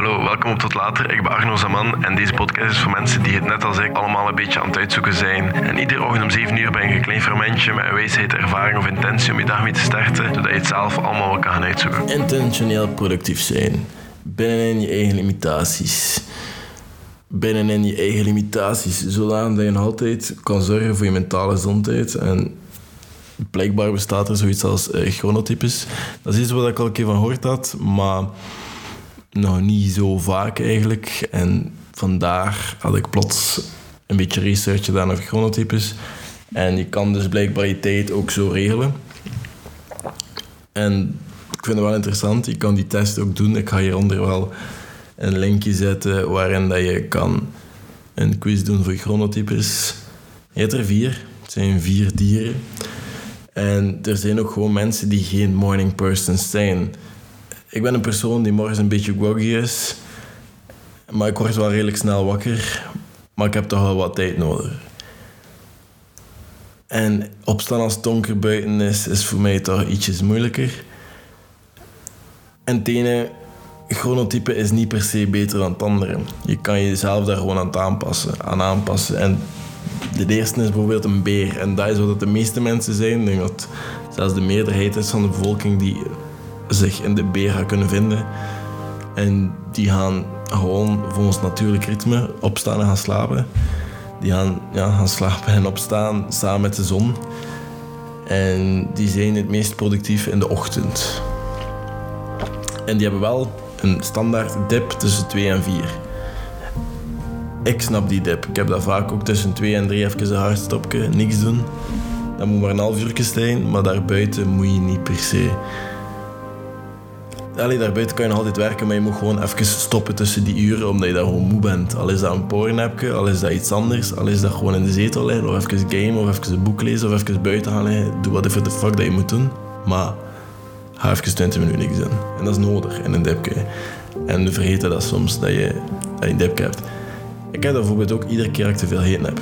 Hallo, welkom op Tot Later. Ik ben Arno Zaman en deze podcast is voor mensen die het net als ik allemaal een beetje aan het uitzoeken zijn. En iedere ochtend om 7 uur ben je een klein fermentje met een wijsheid, ervaring of intentie om je dag mee te starten, zodat je het zelf allemaal kan gaan uitzoeken. Intentioneel productief zijn. Binnenin je eigen limitaties. Binnenin je eigen limitaties, zodat je altijd kan zorgen voor je mentale gezondheid. En blijkbaar bestaat er zoiets als uh, chronotypes. Dat is iets wat ik al een keer van gehoord had, maar nog niet zo vaak eigenlijk. En vandaar had ik plots een beetje research gedaan over chronotypes. En je kan dus blijkbaar je tijd ook zo regelen. En ik vind het wel interessant. Je kan die test ook doen. Ik ga hieronder wel een linkje zetten waarin dat je kan een quiz doen voor chronotypes. Je hebt er vier. Het zijn vier dieren. En er zijn ook gewoon mensen die geen morning persons zijn. Ik ben een persoon die morgens een beetje groggy is. Maar ik word wel redelijk snel wakker. Maar ik heb toch wel wat tijd nodig. En opstaan als het donker buiten is, is voor mij toch ietsjes moeilijker. En het ene chronotype is niet per se beter dan het andere. Je kan jezelf daar gewoon aan aanpassen. Aan aanpassen. En de eerste is bijvoorbeeld een beer. En dat is wat de meeste mensen zijn. Ik denk dat zelfs de meerderheid is van de bevolking die zich in de beer gaan kunnen vinden. En die gaan gewoon volgens natuurlijk ritme opstaan en gaan slapen. Die gaan, ja, gaan slapen en opstaan samen met de zon. En die zijn het meest productief in de ochtend. En die hebben wel een standaard dip tussen 2 en 4. Ik snap die dip. Ik heb dat vaak ook tussen 2 en 3 even een hartstopje, niks doen. Dat moet maar een half uur zijn, maar daarbuiten moet je niet per se allee, daarbuiten kan je altijd werken, maar je moet gewoon even stoppen tussen die uren, omdat je daar gewoon moe bent. Al is dat een powernapje, al is dat iets anders, al is dat gewoon in de zetel liggen, of even game, of even een boek lezen, of even buiten gaan liggen. Doe voor de fuck dat je moet doen. Maar ga even 20 minuten niks doen. En dat is nodig in een dipje. En we vergeten dat soms, dat je, een dipje hebt. Ik heb dat bijvoorbeeld ook iedere keer dat ik te veel eten heb.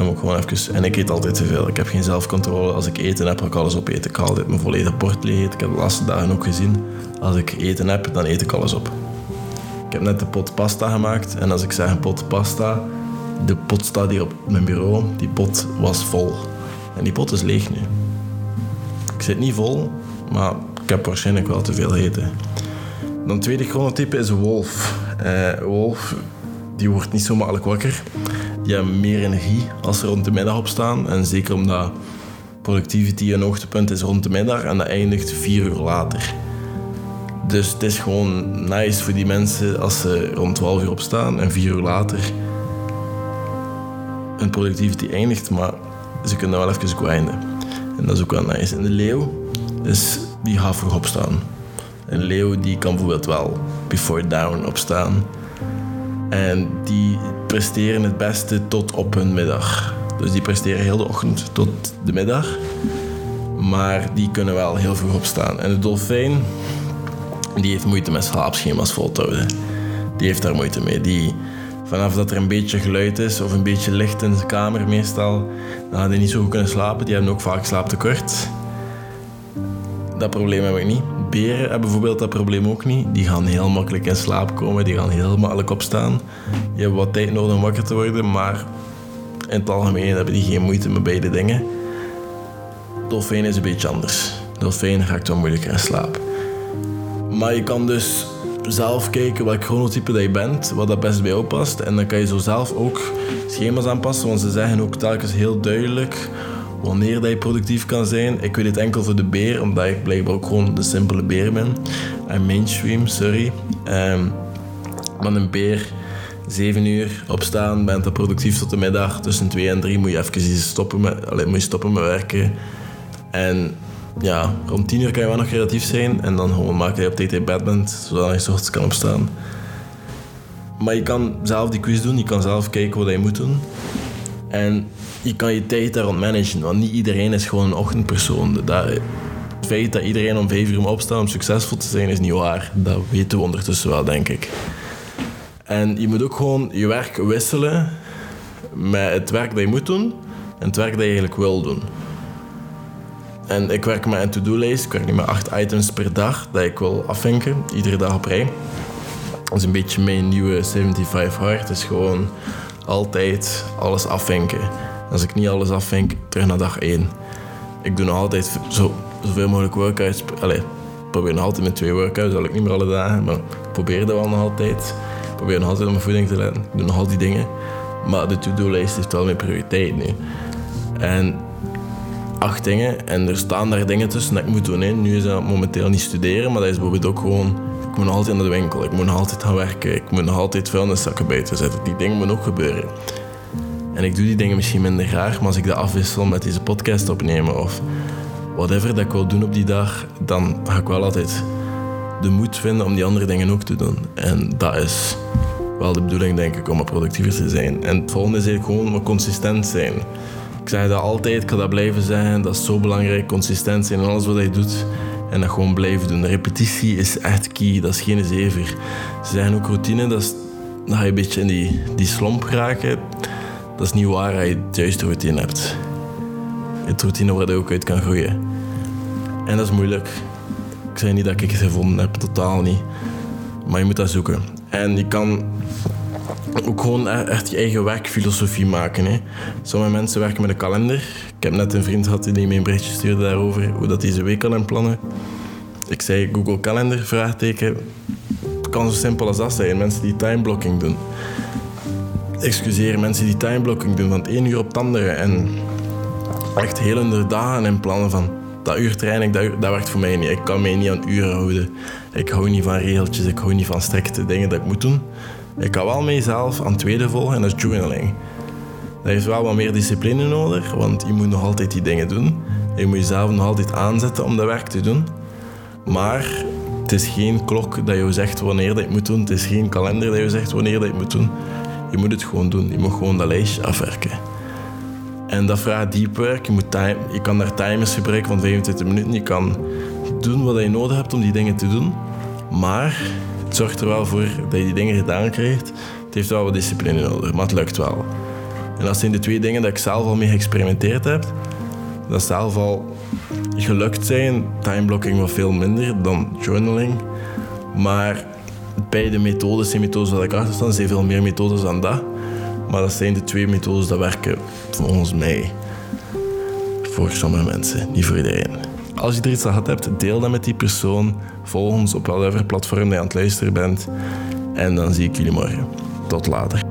Gewoon even... En ik eet altijd te veel. Ik heb geen zelfcontrole. Als ik eten heb, ga ik alles opeten. Ik ga altijd mijn volledige bord leeg. Ik heb de laatste dagen ook gezien. Als ik eten heb, dan eet ik alles op. Ik heb net de pot pasta gemaakt. En als ik zeg een pot pasta... De pot staat hier op mijn bureau. Die pot was vol. En die pot is leeg nu. Ik zit niet vol, maar ik heb waarschijnlijk wel te veel eten. Dan het tweede chronotype is wolf. Uh, wolf die wordt niet zo makkelijk wakker. Die meer energie als ze rond de middag opstaan. En zeker omdat productivity een hoogtepunt is rond de middag en dat eindigt vier uur later. Dus het is gewoon nice voor die mensen als ze rond 12 uur opstaan en vier uur later hun productivity eindigt, maar ze kunnen wel even grinden. En dat is ook wel nice. En de leeuw, dus die gaat vroeg opstaan. Een leeuw die kan bijvoorbeeld wel before down opstaan. En die presteren het beste tot op hun middag. Dus die presteren heel de ochtend tot de middag. Maar die kunnen wel heel vroeg opstaan. En de dolfijn, die heeft moeite met slaapschema's vol te houden. Die heeft daar moeite mee. Die, vanaf dat er een beetje geluid is of een beetje licht in de kamer meestal, dan gaan die niet zo goed kunnen slapen. Die hebben ook vaak slaaptekort. Dat probleem heb ik niet. Beren hebben bijvoorbeeld dat probleem ook niet. Die gaan heel makkelijk in slaap komen, die gaan heel makkelijk opstaan. Die hebben wat tijd nodig om wakker te worden, maar in het algemeen hebben die geen moeite met beide dingen. Dolfijn is een beetje anders. Dolfijn raakt wel moeilijker in slaap. Maar je kan dus zelf kijken welk chronotype dat je bent, wat dat best bij jou past. En dan kan je zo zelf ook schema's aanpassen, want ze zeggen ook telkens heel duidelijk wanneer dat je productief kan zijn. Ik weet het enkel voor de beer, omdat ik blijkbaar ook gewoon de simpele beer ben. En mainstream, sorry. Um, een beer, 7 uur opstaan, bent dan productief tot de middag. Tussen 2 en 3 moet je even stoppen met, allez, moet je stoppen met werken. En ja, rond 10 uur kan je wel nog creatief zijn. En dan gewoon maken je op tijd in bed zodat je s ochtends kan opstaan. Maar je kan zelf die quiz doen, je kan zelf kijken wat je moet doen. En je kan je tijd daar managen, want niet iedereen is gewoon een ochtendpersoon. Dat, het feit dat iedereen om vijf uur opstaat om succesvol te zijn, is niet waar. Dat weten we ondertussen wel, denk ik. En je moet ook gewoon je werk wisselen met het werk dat je moet doen en het werk dat je eigenlijk wil doen. En ik werk met een to-do-lijst. Ik werk nu met acht items per dag dat ik wil afvinken, iedere dag op rij. Dat is een beetje mijn nieuwe 75 hard. is gewoon altijd alles afvinken. Als ik niet alles afvink, terug naar dag 1. Ik doe nog altijd zo, zoveel mogelijk workouts. Allee, ik probeer nog altijd met twee workouts. Dat ik niet meer alle dagen, maar ik probeer dat wel nog altijd. Ik probeer nog altijd op mijn voeding te letten. Ik doe nog al die dingen. Maar de to-do-lijst heeft wel mijn prioriteit nu. En acht dingen. En er staan daar dingen tussen dat ik moet doen. Hè. Nu is dat momenteel niet studeren, maar dat is bijvoorbeeld ook gewoon... Moet altijd naar de winkel, ik moet altijd gaan werken, ik moet nog altijd vuilniszakken buiten zetten. Die dingen moeten ook gebeuren. En ik doe die dingen misschien minder graag, maar als ik dat afwissel met deze podcast opnemen of whatever dat ik wil doen op die dag, dan ga ik wel altijd de moed vinden om die andere dingen ook te doen. En dat is wel de bedoeling, denk ik, om productiever te zijn. En het volgende is eigenlijk gewoon consistent zijn. Ik zeg dat altijd, ik ga dat blijven zeggen. Dat is zo belangrijk, consistent zijn in alles wat je doet. En dat gewoon blijven doen. repetitie is echt key, dat is geen zever. Ze zeggen ook routine, dat is, dan ga je een beetje in die, die slomp geraken. Dat is niet waar als je het juiste routine hebt. Het routine waar je ook uit kan groeien. En dat is moeilijk. Ik zeg niet dat ik het gevonden heb, totaal niet. Maar je moet dat zoeken. En je kan ook gewoon e- echt je eigen werkfilosofie maken. Hè. Sommige mensen werken met een kalender. Ik heb net een vriend gehad die mij een berichtje stuurde daarover, hoe dat hij zijn week kan inplannen. Ik zei Google Calendar, vraagteken. Het kan zo simpel als dat zijn, mensen die timeblocking doen. Excuseer, mensen die timeblocking doen van het uur op het andere. En echt hele dagen in plannen van dat uur training, dat, dat werkt voor mij niet. Ik kan mij niet aan uren houden. Ik hou niet van regeltjes, ik hou niet van strikte dingen dat ik moet doen. Ik kan wel mezelf aan het tweede volgen en dat is journaling. Dat heeft wel wat meer discipline nodig, want je moet nog altijd die dingen doen. Je moet jezelf nog altijd aanzetten om dat werk te doen. Maar het is geen klok dat je zegt wanneer dat je moet doen. Het is geen kalender dat je zegt wanneer dat je moet doen. Je moet het gewoon doen. Je moet gewoon dat lijstje afwerken. En dat vraagt deep work. Je, moet je kan daar timers gebruiken van 25 minuten. Je kan doen wat je nodig hebt om die dingen te doen. Maar het zorgt er wel voor dat je die dingen gedaan krijgt. Het heeft wel wat discipline nodig, maar het lukt wel. En dat zijn de twee dingen dat ik zelf al mee geëxperimenteerd heb. Dat zelf al gelukt zijn. Timeblocking wat veel minder dan journaling. Maar beide methodes zijn methodes waar ik achter sta. Zijn veel meer methodes dan dat. Maar dat zijn de twee methodes die werken volgens mij. Voor sommige mensen, niet voor iedereen. Als je er iets aan gehad hebt, deel dat met die persoon. Volg ons op welk platform je aan het luisteren bent. En dan zie ik jullie morgen. Tot later.